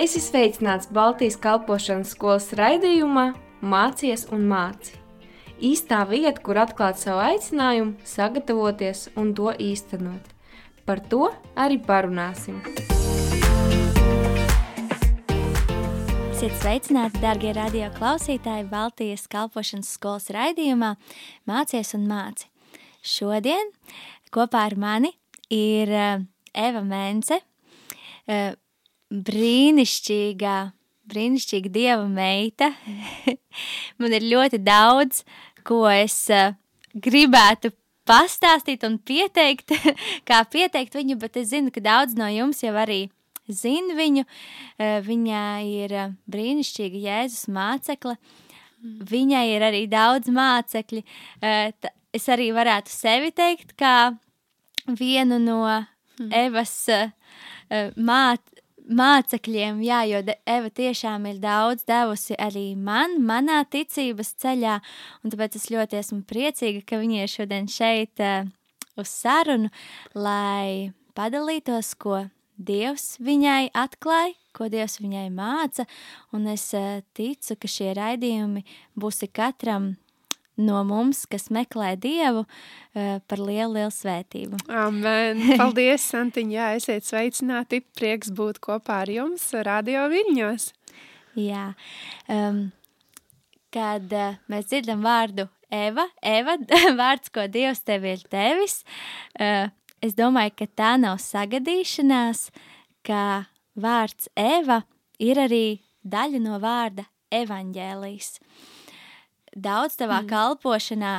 Es esmu sveicināts Baltijas kalpošanas skolas raidījumā Mācies un māci. Īstā vieta, kur atklāt savu aicinājumu, sagatavoties un to īstenot. Par to arī parunāsim. Esiet sveicināti, darbie radio klausītāji, Baltijas kalpošanas skolas raidījumā Mācies un māci. Šodien kopā ar mani ir uh, Eva Mence, brīnišķīgā, brīnišķīga dieva meita. Man ir ļoti daudz, ko es uh, gribētu pastāstīt un pieteikt, kā pieteikt viņu, bet es zinu, ka daudz no jums jau arī zina viņu. Uh, viņa ir uh, brīnišķīga Jēzus mācekla. Viņai ir arī daudz mācekļi. Es arī varētu sevi teikt, kā vienu no hmm. Evas māt, mācekļiem, jā, jo Eva tiešām ir daudz devusi arī man, manā ticības ceļā, un tāpēc es ļoti esmu priecīga, ka viņa ir šodien šeit uh, uz sarunu, lai padalītos, ko Dievs viņai atklāja, ko Dievs viņai māca, un es uh, ticu, ka šie raidījumi būs katram no mums, kas meklē Dievu, uh, par lielu, lielu svētību. Amen. Paldies, Santiņa. Jā, esiet sveicināti. Prieks būt kopā ar jums radio viļņos. Jā. Um, kad uh, mēs dzirdam vārdu Eva, Eva, vārds, ko Dievs tev ir tevis, uh, es domāju, ka tā nav sagadīšanās, ka vārds Eva ir arī daļa no vārda evaņģēlijs. Uh, daudz tavā mm. kalpošanā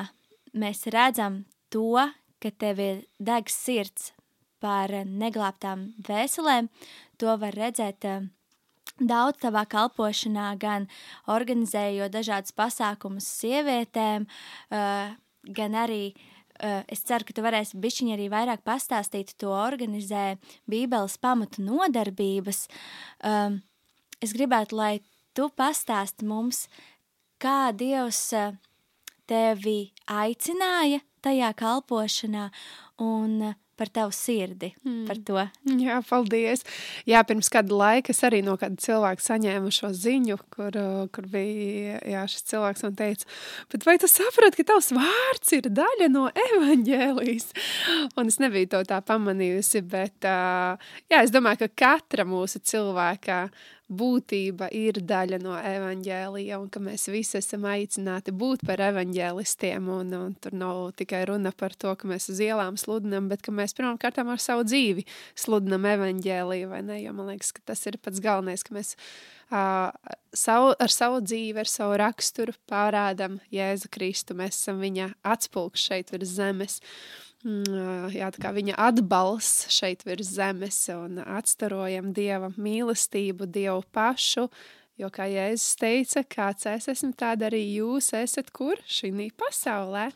mēs redzam to, ka tev ir degs sirds par neglābtām vēselēm. To var redzēt uh, daudz tavā kalpošanā, gan organizējot dažādas pasākumus sievietēm, uh, gan arī uh, es ceru, ka tu varēsi bišķiņi arī vairāk pastāstīt, to organizē Bībeles pamatu nodarbības. Um, es gribētu, lai tu pastāsti mums, kā Dievs eh, tevi aicināja tajā kalpošanā un eh, par tavu sirdi, mm. par to. Jā, paldies. Jā, pirms kāda laika es arī no kāda cilvēka saņēmu šo ziņu, kur, eh, kur bija, jā, šis cilvēks man teica, bet vai tu saproti, ka tavs vārds ir daļa no evaņģēlijas? Un es nebiju to tā pamanījusi, bet jā, es domāju, ka katra mūsu cilvēka būtība ir daļa no evaņģēlija un ka mēs visi esam aicināti būt par evaņģēlistiem un, un tur nav tikai runa par to, ka mēs uz ielām sludinam, bet ka mēs pirmām kārtām ar savu dzīvi sludinam evaņģēliju, vai ne, jo man liekas, ka tas ir pats galvenais, ka mēs uh, savu, ar savu dzīvi, ar savu raksturu pārādam Jēzu Kristu, mēs esam viņa atspulks šeit virs zemes. Uh, Mm, jā, viņa atbalsts šeit virs zemes un atstarojam Dieva mīlestību, Dievu pašu, Jo, kā Jēzus teica, kāds es esmu, tāda arī jūs esat, kur šī pasaulē.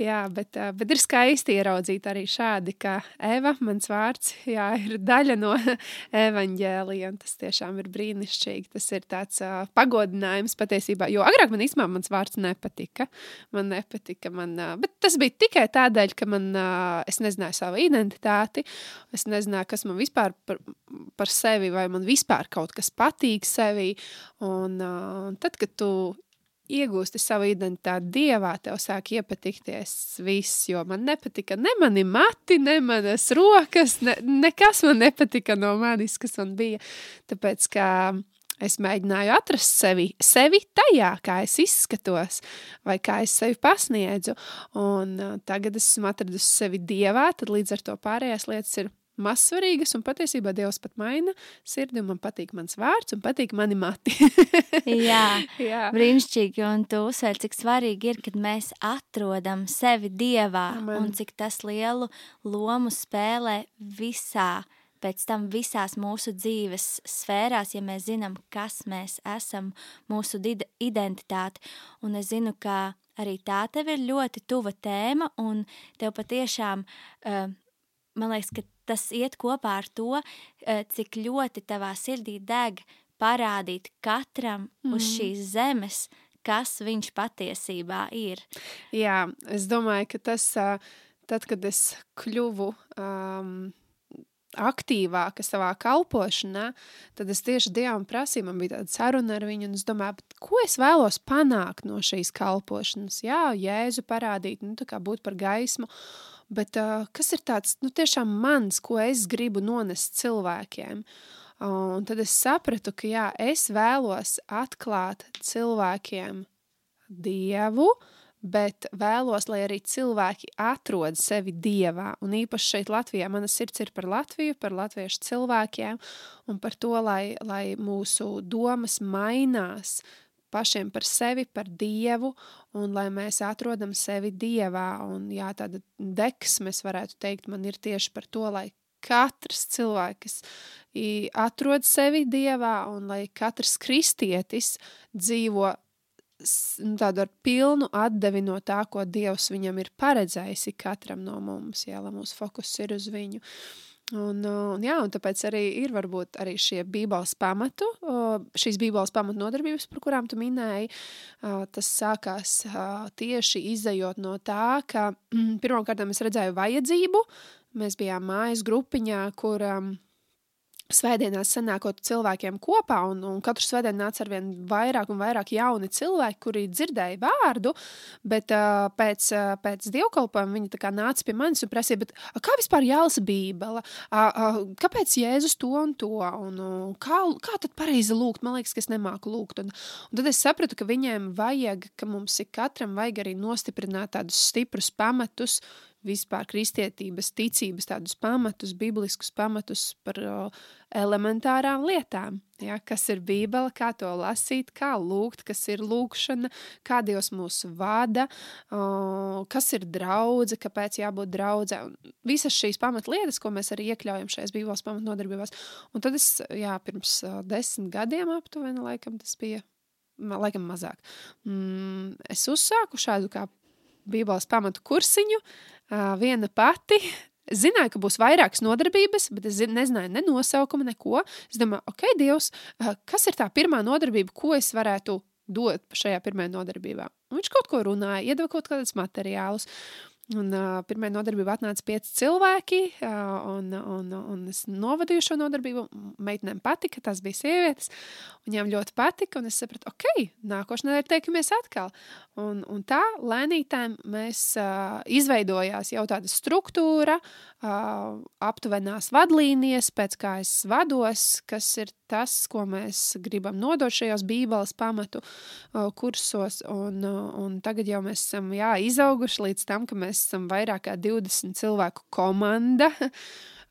Jā, bet, bet ir skaisti ieraudzīt arī šādi, ka Eva, mans vārds, jā, ir daļa no evaņģēlija, un tas tiešām ir brīnišķīgi. Tas ir tāds uh, pagodinājums patiesībā, jo agrāk man īstenībā mans vārds nepatika. Man nepatika, man, uh, bet tas bija tikai tādēļ, ka man, uh, es nezināju savu identitāti, es nezināju, kas man vispār par, par sevi, vai man vispār kaut kas patīk sevi, Un uh, tad, kad tu iegūsti savu identitāti dievā, tev sāk iepatikties viss, jo man nepatika ne mani mati, ne manas rokas, ne, nekas man nepatika no manis, kas man bija. Tāpēc, ka es mēģināju atrast sevi, sevi tajā, kā es izskatos, vai kā es sevi pasniedzu, un tagad esmu atradusi sevi dievā, tad līdz ar to pārējās lietas ir mazsvarīgas, un patiesībā Dievs pat maina sirdi, un man patīk mans vārds, un patīk mani mati. Jā, Jā, brīnišķīgi, un tu uzsver, cik svarīgi ir, kad mēs atrodam sevi Dievā, Amen. un cik tas lielu lomu spēlē visā, pēc tam visās mūsu dzīves sfērās, ja mēs zinām, kas mēs esam, mūsu identitāti, un es zinu, ka arī tā tev ir ļoti tuva tēma, un tev patiešām, uh, man liekas, ka tas iet kopā ar to, eh, cik ļoti tavā sirdī deg parādīt katram mm. uz mhm. šīs zemes, kas viņš patiesībā ir. Jā, es domāju, ka tas, tad, kad es kļuvu um, aktīvāka savā kalpošanā, tad es tieši Dievam prasīju, man bija tāda saruna ar viņu, un es domāju, ko es vēlos panākt no šīs kalpošanas. Jā, Jēzu parādīt, nu, tā kā būt par gaismu, bet uh, kas ir tāds, nu, tiešām mans, ko es gribu nonest cilvēkiem. Un tad es sapratu, ka jā, es vēlos atklāt cilvēkiem Dievu, uh, bet vēlos, lai arī cilvēki atrod sevi dievā. Un īpaši šeit Latvijā mana sirds ir par Latviju, par latviešu cilvēkiem un par to, lai, lai mūsu domas mainās pašiem par sevi, par dievu, un lai mēs atrodam sevi dievā. Un jā, tāda deksmes, varētu teikt, man ir tieši par to, lai katrs cilvēks atrod sevi dievā, un lai katrs kristietis dzīvo nu, tādu ar pilnu atdevi no tā, ko Dievs viņam ir paredzējis katram no mums, jā, lai mūsu fokus ir uz viņu. Un, un, jā, un tāpēc arī ir varbūt arī šie bībeles pamatu, šīs bībeles pamatu nodarbības, par kurām tu minēji, tas sākās tieši izējot no tā, ka pirmkārt es redzēju vajadzību, mēs bijām mājas grupiņā, kur um, Svētdienās sanākot cilvēkiem kopā, un, un katru svētdienu nāca ar vien vairāk un vairāk jauni cilvēki, kuri dzirdēja vārdu, bet uh, pēc, uh, pēc dievkalpojuma viņi nāca pie manis un prasīja, kā vispār jālasa Bībele, uh, uh, kāpēc Jēzus to un to, un uh, kā, kā tad pareizi lūgt, man liekas, ka es nemāku lūgt. Un, un tad es sapratu, ka viņiem vajag, ka mums ir katram vajag arī nostiprināt tādus stiprus pamatus, vispār kristietības, ticības tādus pamatus, bibliskus pamatus par uh, elementārām lietām. Ja, kas ir Bībele, kā to lasīt, kā lūgt, kas ir lūkšana, kā Dievs mūs vada, uh, kas ir draudze, kāpēc jābūt draudzē. Visas šīs pamatlietas, ko mēs arī iekļaujam šajās Bībeles pamatnodarbībās. Un tad es, jā, pirms uh, desmit gadiem aptuveni, laikam tas bija, laikam mazāk, mm, es uzsāku šādu kā Bībeles pamatu kursiņu, viena pati. Es zināju, ka būs vairākas nodarbības, bet es nezināju ne nosaukumu, neko. Es domāju, ok, Dievs, kas ir tā pirmā nodarbība, ko es varētu dot šajā pirmajā nodarbībā? Un viņš kaut ko runāja, iedeva kaut kādus materiālus. Un, uh, pirmā nodarbība atnāca pieci cilvēki, uh, un, un, un es novadīju šo nodarbību. Meitenēm patika, tas bija sievietes. Viņām ļoti patika, un es sapratu, ok, nākošais nedēļa tiekamies atkal. Un, un tā lēnītēm mēs uh, izveidojās jau tāda struktūra, uh, aptuvenās vadlīnijas, pēc kā es vados, kas ir tas, ko mēs gribam nodot šajos bībeles pamatu kursos. Un, un tagad jau mēs esam jā, izauguši līdz tam, ka mēs esam vairāk kā 20 cilvēku komanda.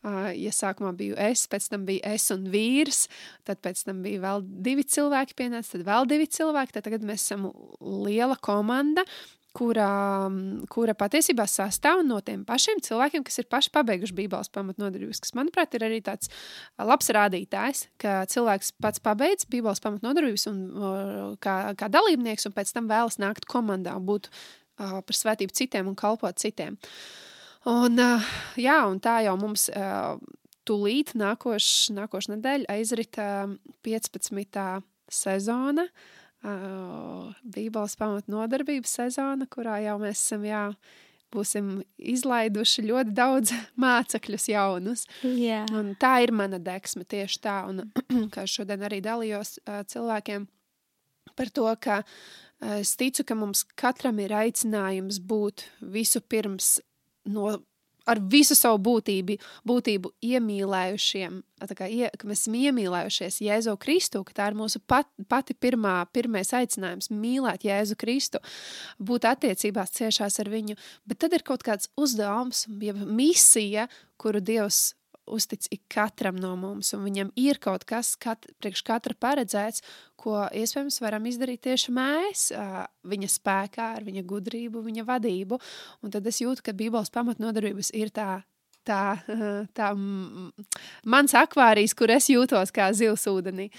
Ja sākumā biju es, pēc tam bija es un vīrs, tad pēc tam bija vēl divi cilvēki pienāca, tad vēl divi cilvēki, tad tagad mēs esam liela komanda, kura, kura patiesībā sastāv no tiem pašiem cilvēkiem, kas ir paši pabeiguši Bībeles pamatnodarbības, kas, manuprāt, ir arī tāds labs rādītājs, ka cilvēks pats pabeidz Bībeles pamatnodarbības un kā, kā dalībnieks, un pēc tam vēlas nākt komandā un būt uh, par svētību citiem un kalpot citiem. Un, uh, jā, un tā jau mums uh, tūlīt nākošais nākoš nedēļa aizrita 15. sezona, uh, Bībeles pamatnodarbības sezona, kurā jau mēs esam, jā, būsim izlaiduši ļoti daudz mācekļus jaunus. Yeah. Un tā ir mana deksme tieši tā, un kā šodien arī dalījos cilvēkiem par to, ka Es ticu, ka mums katram ir aicinājums būt visu pirms no, ar visu savu būtību, būtību iemīlējušiem, kā, ie, ka mēs esam iemīlējušies Jēzu Kristu, ka tā ir mūsu pat, pati pirmā, pirmais aicinājums - mīlēt Jēzu Kristu, būt attiecībās ciešās ar viņu, bet tad ir kaut kāds uzdevums, ja misija, kuru Dievs uztic ik katram no mums, un viņam ir kaut kas, kat, priekš katra paredzēts, ko iespējams varam izdarīt tieši mēs, viņa spēkā, ar viņa gudrību, viņa vadību. Un tad es jūtu, ka Bībeles pamatnodarbības ir tā tā, tā mans akvārijas, kur es jūtos kā zivs ūdenī.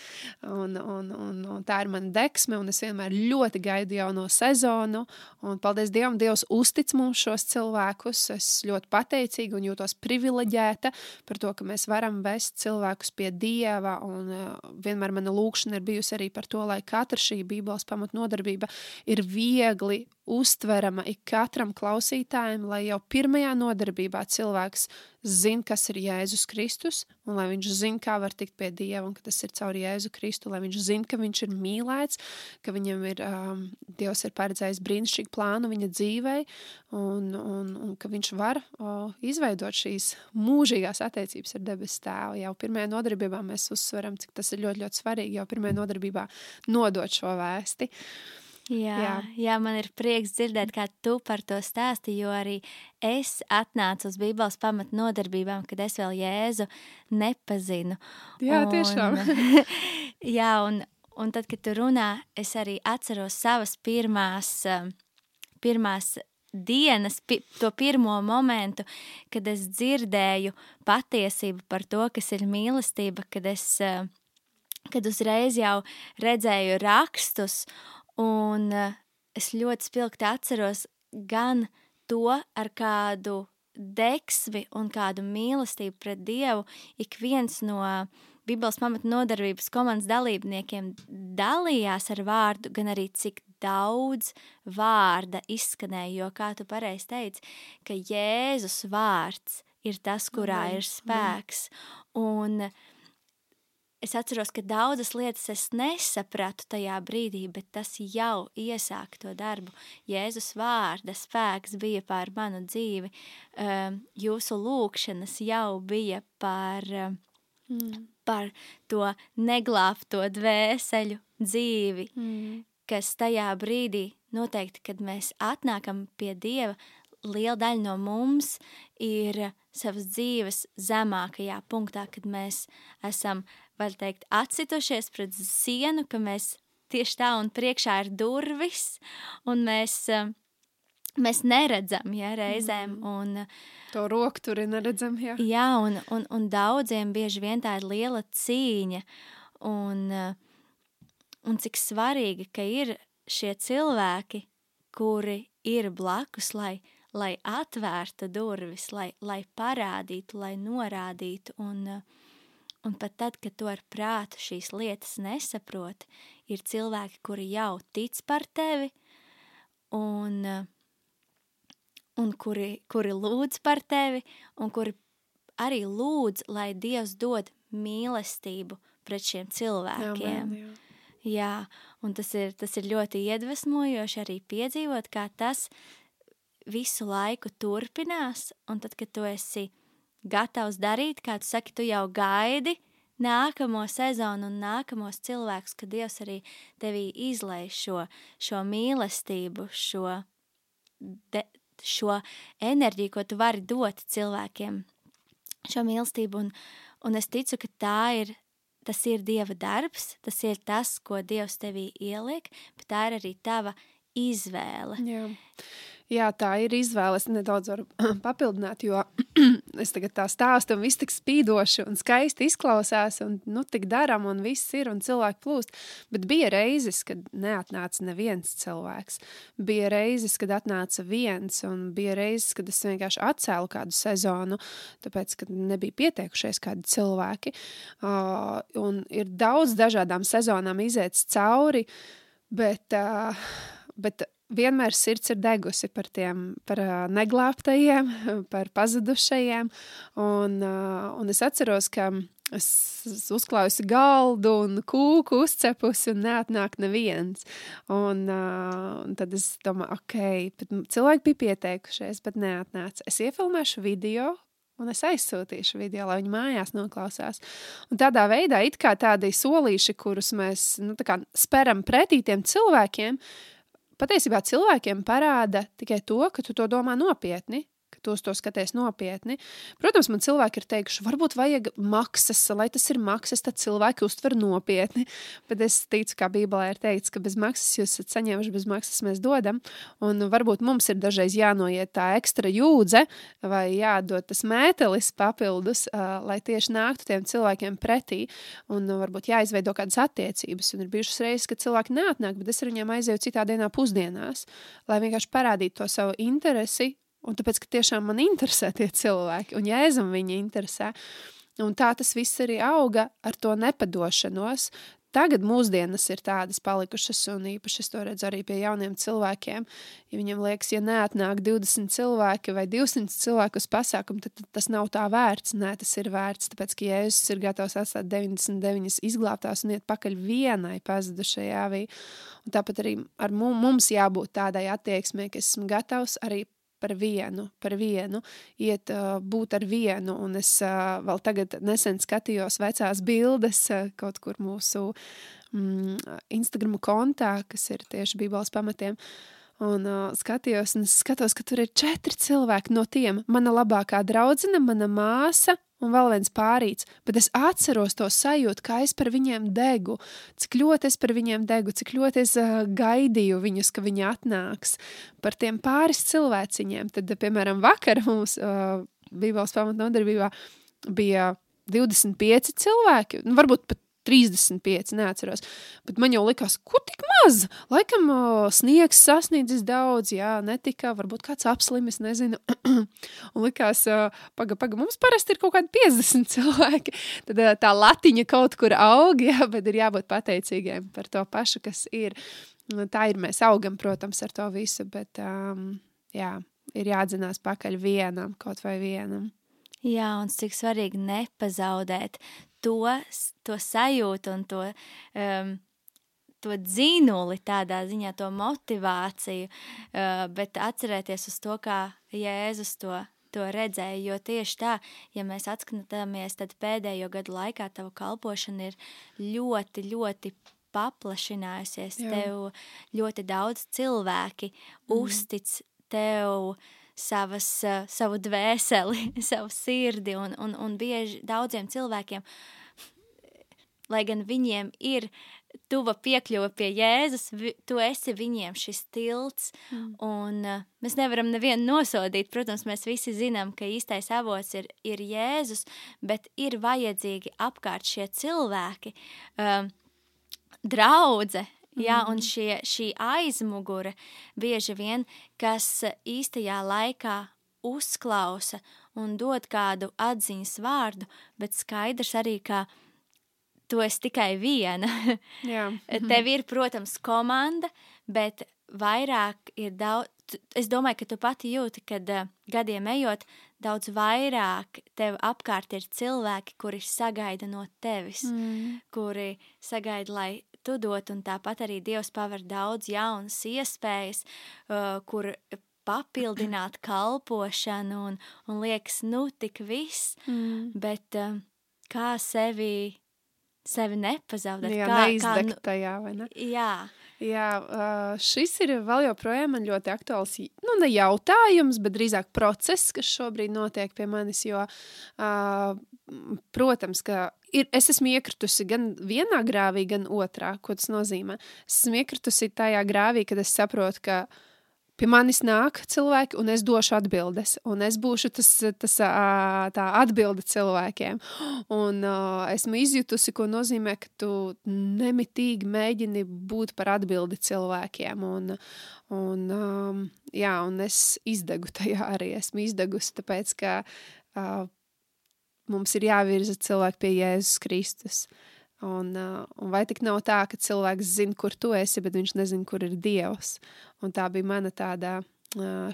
Un, un, un, un tā ir mana deksme, un es vienmēr ļoti gaidu jauno sezonu. Un, paldies Dievam, Dievs uztic mums šos cilvēkus. Es ļoti pateicīga un jūtos privileģēta par to, ka mēs varam vest cilvēkus pie Dieva. Un, uh, vienmēr mana lūkšana ir bijusi arī par to, lai katra šī Bībeles pamatnodarbība ir viegli uztverama ik katram klausītājam, lai jau pirmajā nodarbībā cilvēks zina, kas ir Jēzus Kristus, un lai viņš zina, kā var tikt pie Dieva, un ka tas ir caur Jēzu Kristu, lai viņš zina, ka viņš ir mīlēts, ka viņam ir, um, Dievs ir paredzējis brīnišķīgu plānu viņa dzīvei, un, un, un ka viņš var o, izveidot šīs mūžīgās attiecības ar debes tēvu. Jau pirmajā nodarbībā mēs uzsveram, cik tas ir ļoti, ļoti svarīgi, jau pirmajā nodarbībā nodot šo vēsti. Uh, Jā, jā. jā, man ir prieks dzirdēt, kā tu par to stāsti, jo arī es atnācu uz Bībeles pamatu nodarbībām, kad es vēl Jēzu nepazinu. Jā, un, tiešām. jā, un, un tad, kad tu runā, es arī atceros savas pirmās, um, pirmās dienas, pi, to pirmo momentu, kad es dzirdēju patiesību par to, kas ir mīlestība, kad es, um, kad uzreiz jau redzēju rakstus Un eh, es ļoti spilgti atceros gan to, ar kādu deksmi un kādu mīlestību pret Dievu. Ik viens no Bībeles pamatu nodarbības komandas dalībniekiem dalījās ar vārdu, gan arī cik daudz vārda izskanēja, jo, kā tu pareizi teici, ka Jēzus vārds ir tas, kurā ir spēks. Un uh, Es atceros, ka daudzas lietas es nesapratu tajā brīdī, bet tas jau iesāka to darbu. Jēzus vārda spēks bija pār manu dzīvi, um, jūsu lūkšanas jau bija par, um, mm. par to neglābto dvēseļu dzīvi, mm. kas tajā brīdī noteikti, kad mēs atnākam pie Dieva, liela daļa no mums ir savas dzīves zemākajā punktā, kad mēs esam var teikt, atsitušies pret sienu, ka mēs tieši tā un priekšā ir durvis, un mēs, eh, mēs neredzam, ja, reizēm. Mm. Un, to roku tur neredzam, jā. Jā, un, un, un daudziem bieži vien tā ir liela cīņa, un, eh, un cik svarīgi, ka ir šie cilvēki, kuri ir blakus, lai, lai atvērtu durvis, lai, lai parādītu, lai norādītu, un uh, Un pat tad, kad to ar prātu šīs lietas nesaproti, ir cilvēki, kuri jau tic par tevi un, un kuri, kuri lūdz par tevi un kuri arī lūdz, lai Dievs dod mīlestību pret šiem cilvēkiem. Jā, jā. jā un tas ir, tas ir ļoti iedvesmojoši arī piedzīvot, kā tas visu laiku turpinās, un tad, kad tu esi gatavs darīt, kā tu saki, tu jau gaidi nākamo sezonu un nākamos cilvēkus, kad Dievs arī tevī izlai šo, šo mīlestību, šo, de, šo enerģiju, ko tu vari dot cilvēkiem, šo mīlestību, un, un es ticu, ka tā ir, tas ir Dieva darbs, tas ir tas, ko Dievs tevī ieliek, bet tā ir arī tava izvēle. Jā. Jā, tā ir izvēle. Es nedaudz varu papildināt, jo es tagad tā stāstu, un viss tik spīdoši un skaisti izklausās, un nu, tik darām, un viss ir, un cilvēki plūst. Bet bija reizes, kad neatnāca neviens cilvēks. Bija reizes, kad atnāca viens, un bija reizes, kad es vienkārši atcēlu kādu sezonu, tāpēc, ka nebija pieteikušies kādi cilvēki. Uh, ir daudz dažādām sezonām iziet cauri, bet, uh, bet vienmēr sirds ir degusi par tiem par, neglābtajiem, par pazudušajiem. Un, un es atceros, ka es uzklausu galdu un kūku uzcepusi un neatnāk neviens. Un, un tad es domāju, ok, cilvēki bija pieteikušies, bet neatnāca. Es iefilmēšu video, Un es aizsūtīšu video, lai viņi mājās noklausās. Un tādā veidā, it kā tādi solīši, kurus mēs nu, speram pretī tiem cilvēkiem, patiesībā cilvēkiem parāda tikai to, ka tu to domā nopietni, tu uz to skaties nopietni. Protams, man cilvēki ir teikuši, varbūt vajag maksas, lai tas ir maksas, tad cilvēki uztver nopietni. Bet es ticu, kā Bībelē ir teikts, ka bez maksas jūs esat saņēmuši, bez maksas mēs dodam. Un varbūt mums ir dažreiz jānoiet tā ekstra jūdze vai jādod tas mētelis papildus, lai tieši nāktu tiem cilvēkiem pretī. Un varbūt jāizveido kādas attiecības. Un ir bijušas reizes, kad cilvēki neatnāk, bet es ar viņiem aizēju citā dienā pusdienās, lai vienkārši parādītu to savu interesi Un tāpēc, ka tiešām man interesē tie cilvēki, un jēzum viņi interesē. Un tā tas viss arī auga ar to nepadošanos. tagad mūsdienas ir tādas palikušas, un īpaši es to redzu arī pie jauniem cilvēkiem. Ja viņam liekas, ja neatnāk 20 cilvēki vai 200 cilvēku uz pasākumu, tad, tas nav tā vērts. Nē, tas ir vērts, tāpēc, ka Jēzus ir gatavs atstāt 99 izglābtās un iet pakaļ vienai pazudušajai avī. Un tāpat arī ar mums jābūt tādai attieksmei, ka esmu gatavs arī par vienu, par vienu, iet uh, būt ar vienu. Un es uh, vēl tagad nesen skatījos vecās bildes uh, kaut kur mūsu mm, Instagram kontā, kas ir tieši Bībeles pamatiem. Un uh, skatījos, un skatos, ka tur ir četri cilvēki no tiem. Mana labākā draudzene, mana māsa un vēl viens pārīts, bet es atceros to sajūtu, kā es par viņiem degu, cik ļoti es par viņiem degu, cik ļoti es uh, gaidīju viņus, ka viņi atnāks par tiem pāris cilvēciņiem. Tad, piemēram, vakar mums uh, Bībeles pamatnodarbībā bija 25 cilvēki, nu, varbūt pat 35, neatceros. Bet man jau likās, kur tik maz? Laikam sniegs sasniedzis daudz, jā, netika, varbūt kāds apslimis, nezinu. un likās, paga, paga, mums parasti ir kaut kādi 50 cilvēki. Tad tā latiņa kaut kur aug, jā, bet ir jābūt pateicīgiem par to pašu, kas ir. Tā ir, mēs augam, protams, ar to visu, bet um, jā, ir jāatzinās pakaļ vienam, kaut vai vienam. Jā, un cik svarīgi nepazaudēt to, to sajūtu un to, um, to dzinuli tādā ziņā, to motivāciju, uh, bet atcerēties uz to, kā Jēzus to to redzēju, jo tieši tā, ja mēs atskatāmies, tad pēdējo gadu laikā tava kalpošana ir ļoti, ļoti paplašinājusies. Jā. Tev ļoti daudz cilvēki mm. uztic tev savas, savu dvēseli, savu sirdi un, un, un bieži daudziem cilvēkiem lai gan viņiem ir tuva piekļuva pie Jēzus, vi, tu esi viņiem šis tilts, mm. un uh, mēs nevaram nevienu nosodīt. Protams, mēs visi zinām, ka īstais avots ir, ir Jēzus, bet ir vajadzīgi apkārt šie cilvēki, um, draudze, Jā, un mm. šie, šī aizmugure bieži vien, kas īstajā laikā uzklausa un dod kādu atziņas vārdu, bet skaidrs arī, ka tu esi tikai viena. Jā. Tev ir, protams, komanda, bet vairāk ir daudz. Es domāju, ka tu pati jūti, kad uh, gadiem ejot, daudz vairāk tev apkārt ir cilvēki, kuri sagaida no tevis, mm. kuri sagaida, lai tu dot, un tāpat arī Dievs paver daudz jaunas iespējas, uh, kur papildināt kalpošanu un, un liekas, nu, tik viss, mm. bet uh, kā sevi sevi nepazaudēt. Jā, kā, neizdegt kā, nu, tajā, vai ne? Jā. Jā, šis ir vēl joprojām man ļoti aktuāls, nu, ne jautājums, bet drīzāk process, kas šobrīd notiek pie manis, jo, protams, ka ir, es esmu iekritusi gan vienā grāvī, gan otrā, ko tas nozīmē. Es esmu iekritusi tajā grāvī, kad es saprotu, ka, Pie manis nāk cilvēki, un es došu atbildes. Un es būšu tas, tas, tā atbilde cilvēkiem. Un uh, esmu izjutusi, ko nozīmē, ka tu nemitīgi mēģini būt par atbildi cilvēkiem. Un, un, um, jā, un es izdegu tajā arī. Esmu izdegusi, tāpēc ka uh, mums ir jāvirza cilvēki pie Jēzus Kristus. Un, uh, un vai tik nav tā, ka cilvēks zina, kur tu esi, bet viņš nezina, kur ir Dievs? Un tā bija mana tāda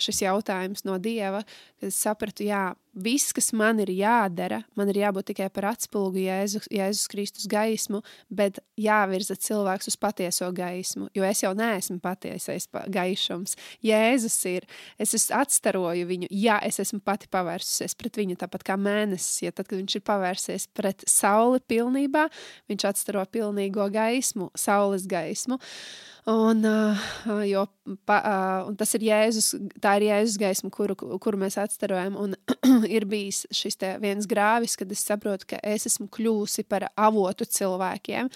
šis jautājums no Dieva, kad es sapratu, jā, viss, kas man ir jādara, man ir jābūt tikai par atspulgu Jēzus, Jēzus Kristus gaismu, bet jāvirza cilvēks uz patieso gaismu, jo es jau neesmu patiesais gaišums. Jēzus ir, es atstaroju viņu, jā, es esmu pati pavērsusies pret viņu, tāpat kā mēnesis, ja tad, kad viņš ir pavērsies pret sauli pilnībā, viņš atstaro pilnīgo gaismu, saules gaismu. Un, uh, jo, pa, uh, un tas ir Jēzus, tā ir Jēzus gaisma, kuru, kuru mēs atstarojam. Un ir bijis šis viens grāvis, kad es saprotu, ka es esmu kļūsi par avotu cilvēkiem.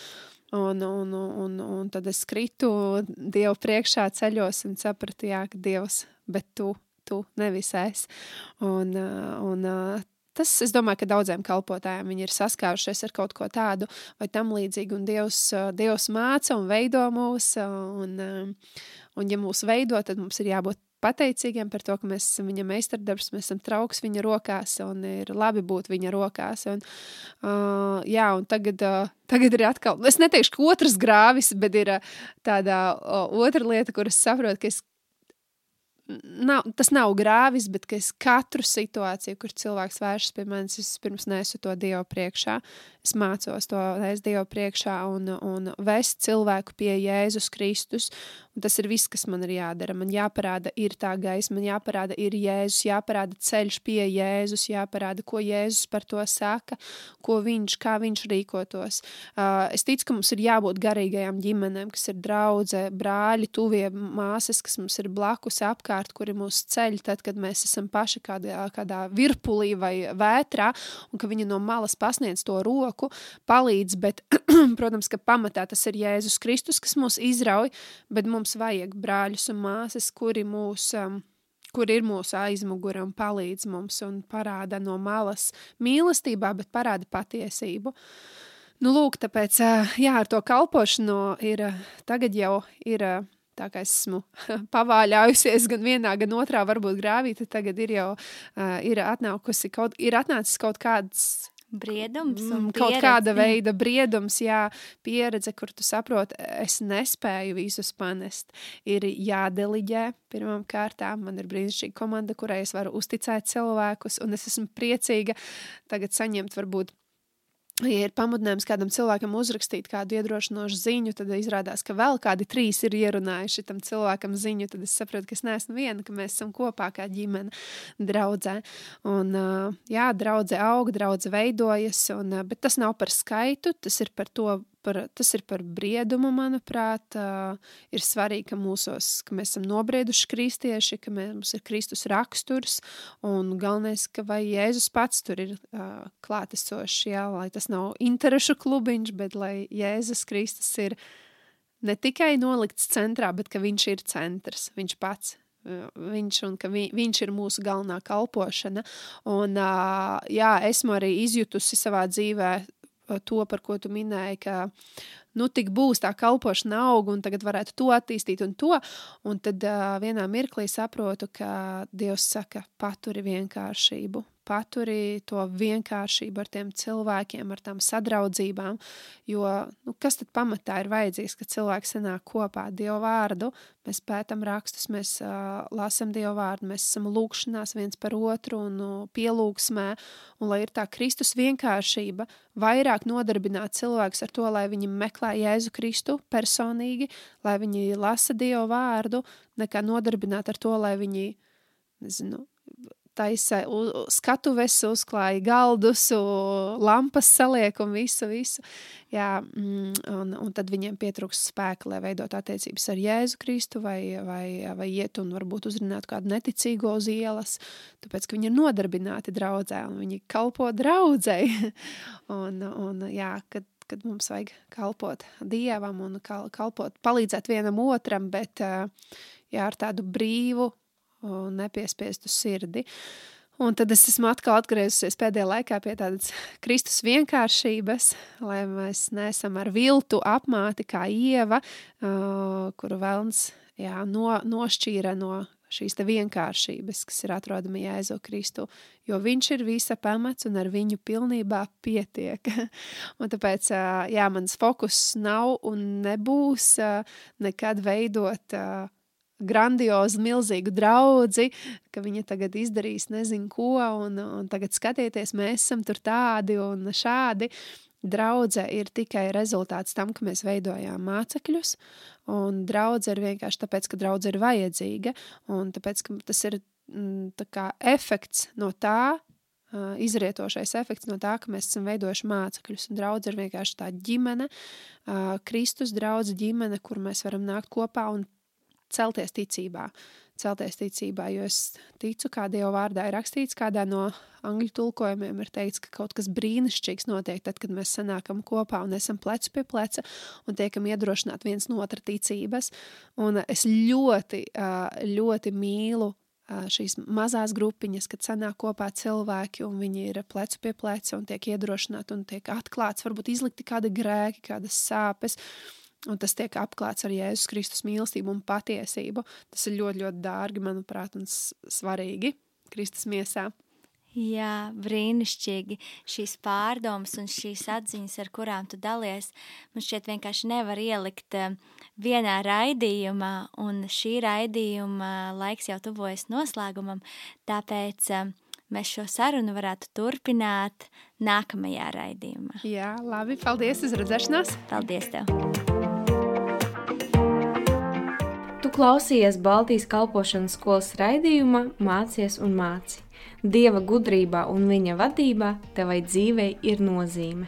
Un, un, un, un tad es kritu Dievu priekšā ceļos un sapratu, jā, ka Dievs, bet tu, tu nevis es. Un, un tas, es domāju, ka daudziem kalpotājiem viņi ir saskārušies ar kaut ko tādu vai tam līdzīgu, un Dievs, Dievs māca un veido mūs, un, un ja mūs veido, tad mums ir jābūt pateicīgiem par to, ka mēs esam viņa meistardarbs, mēs esam trauks viņa rokās un ir labi būt viņa rokās. Un, uh, jā, un tagad, uh, tagad ir atkal, es neteikšu, ka otrs grāvis, bet ir uh, tāda uh, otra lieta, kuras saprotu, ka es nav, tas nav grāvis, bet es katru situāciju, kur cilvēks vēršas pie manis, es pirms nesu to Dievu priekšā. Es mācos to nest Dievu priekšā un, un vest cilvēku pie Jēzus Kristus. Un tas ir viss, kas man ir jādara. Man jāparāda, ir tā gaisma, man jāparāda, ir Jēzus, jāparāda ceļš pie Jēzus, jāparāda, ko Jēzus par to saka, ko viņš, kā viņš rīkotos. Uh, es ticu, ka mums ir jābūt garīgajām ģimenēm, kas ir draudze, brāļi, tuvie māsas, kas mums ir blakus apkārt apkārt, kuri mūs ceļ, tad, kad mēs esam paši kādā, kādā virpulī vai vētrā, un ka viņi no malas pasniedz to roku, palīdz, bet, protams, ka pamatā tas ir Jēzus Kristus, kas mūs izrauj, bet mums vajag brāļus un māsas, kuri mūs... Um, kur ir mūsu aizmugure un palīdz mums un parāda no malas mīlestībā, bet parāda patiesību. Nu, lūk, tāpēc, jā, ar to kalpošanu ir, tagad jau ir tā kā esmu pavāļājusies gan vienā, gan otrā, varbūt grāvī, tad tagad ir jau uh, ir atnākusi kaut, ir atnācis kaut kāds Briedums, mm, kaut kāda veida briedums, jā, pieredze, kur tu saproti, es nespēju visus panest. Ir jādeliģē pirmām kārtām. Man ir brīnišķīga komanda, kurai es varu uzticēt cilvēkus, un es esmu priecīga tagad saņemt varbūt Ja ir pamudinājums kādam cilvēkam uzrakstīt kādu iedrošinošu ziņu, tad izrādās, ka vēl kādi trīs ir ierunājuši tam cilvēkam ziņu. Tad es saprotu, ka es neesmu viena, ka mēs esam kopā kā ģimene, draudzē. Un, jā, draudzē aug, draudzē veidojas, un, bet tas nav par skaitu, tas ir par to, par, tas ir par briedumu, manuprāt. Ir svarīgi, ka, mūsos, ka mēs esam nobrieduši kristieši, ka mums ir Kristus raksturs, un galvenais, ka vai Jēzus pats tur ir klātesošs, jā, lai tas nav interešu klubiņš, bet lai Jēzus Kristus ir ne tikai nolikts centrā, bet ka viņš ir centrs, viņš pats viņš un ka vi, viņš ir mūsu galvenā kalpošana. Un, jā, esmu arī izjutusi savā dzīvē to, par ko tu minēji, ka nu, tik būs tā kalpošana auga, un tagad varētu to attīstīt un to. Un tad uh, vienā mirklī saprotu, ka Dievs saka, paturi vienkāršību, paturi to vienkāršību ar tiem cilvēkiem, ar tām sadraudzībām. Jo nu, kas tad pamatā ir vajadzīgs, kad cilvēks sanāk kopā Dievu vārdu? Mēs pētām rakstus, mēs uh, lasām Dievu vārdu, mēs esam lūkšanās viens par otru un uh, pielūgsmē. Un lai ir tā Kristus vienkāršība, vairāk nodarbināt cilvēkus ar to, lai viņi meklē Jēzu Kristu personīgi, lai viņi lasa Dievu vārdu, nekā nodarbināt ar to, lai viņi nezinu, taisa skatuves, uzklāja galdus, lampas saliek un visu, visu. Jā, mm, un, un tad viņiem pietrūks spēka, lai veidot attiecības ar Jēzu Kristu vai, vai, vai iet un varbūt uzrunāt kādu neticīgo uz ielas, tāpēc, ka viņi ir nodarbināti draudzē un viņi kalpo draudzei. un, un jā, kad kad mums vajag kalpot Dievam un kalpot, palīdzēt vienam otram, bet jā, ar tādu brīvu nepiespiestu sirdi. Un tad es esmu atkal atgriezusies pēdējā laikā pie tādas Kristus vienkāršības, lai mēs neesam ar viltu apmāti kā ieva, kuru velns jā, no, nošķīra no šīs vienkāršības, kas ir atrodama Jēzu Kristu, jo viņš ir visa pamats un ar viņu pilnībā pietiek. un tāpēc, jā, mans fokus nav un nebūs nekad veidot grandiozu, milzīgu draugu, ka viņa tagad izdarīs nezinu ko, un, un tagad skatieties, mēs esam tur tādi un šādi. Draudzē ir tikai rezultāts tam, ka mēs veidojām mācekļus, un draudzē ir vienkārši tāpēc, ka draudzē ir vajadzīga, un tāpēc, ka tas ir mm, kā efekts no tā, izrietošais efekts no tā, ka mēs esam veidojuši mācekļus. Un draudz ir vienkārši tā ģimene, Kristus draudz ģimene, kur mēs varam nākt kopā un celties ticībā. Celties ticībā, jo es ticu, kā Dieva vārdā ir rakstīts, kādā no angļu tulkojumiem ir teikts, ka kaut kas brīnišķīgs notiek tad, kad mēs sanākam kopā un esam plecu pie pleca un tiekam iedrošināt viens no otra ticības. Un es ļoti, ļoti mīlu šīs mazās grupiņas, kad sanāk kopā cilvēki, un viņi ir plecu pie pleca un tiek iedrošināti un tiek atklāts, varbūt izlikti kādi grēki, kādas sāpes. Un tas tiek apklāts ar Jēzus Kristus mīlestību un patiesību. Tas ir ļoti, ļoti dārgi, manuprāt, un svarīgi Kristus miesā. Jā, brīnišķīgi. Šīs pārdomas un šīs atziņas, ar kurām tu dalies, man šķiet vienkārši nevar ielikt eh, vienā raidījumā, un šī raidījuma laiks jau tuvojas noslēgumam, tāpēc eh, mēs šo sarunu varētu turpināt nākamajā raidījumā. Jā, labi, paldies, uz redzēšanos! Paldies tev! Tu klausījies Baltijas kalpošanas skolas raidījumā Mācies un māci. Dieva gudrībā un viņa vadībā tevai dzīvei ir nozīme.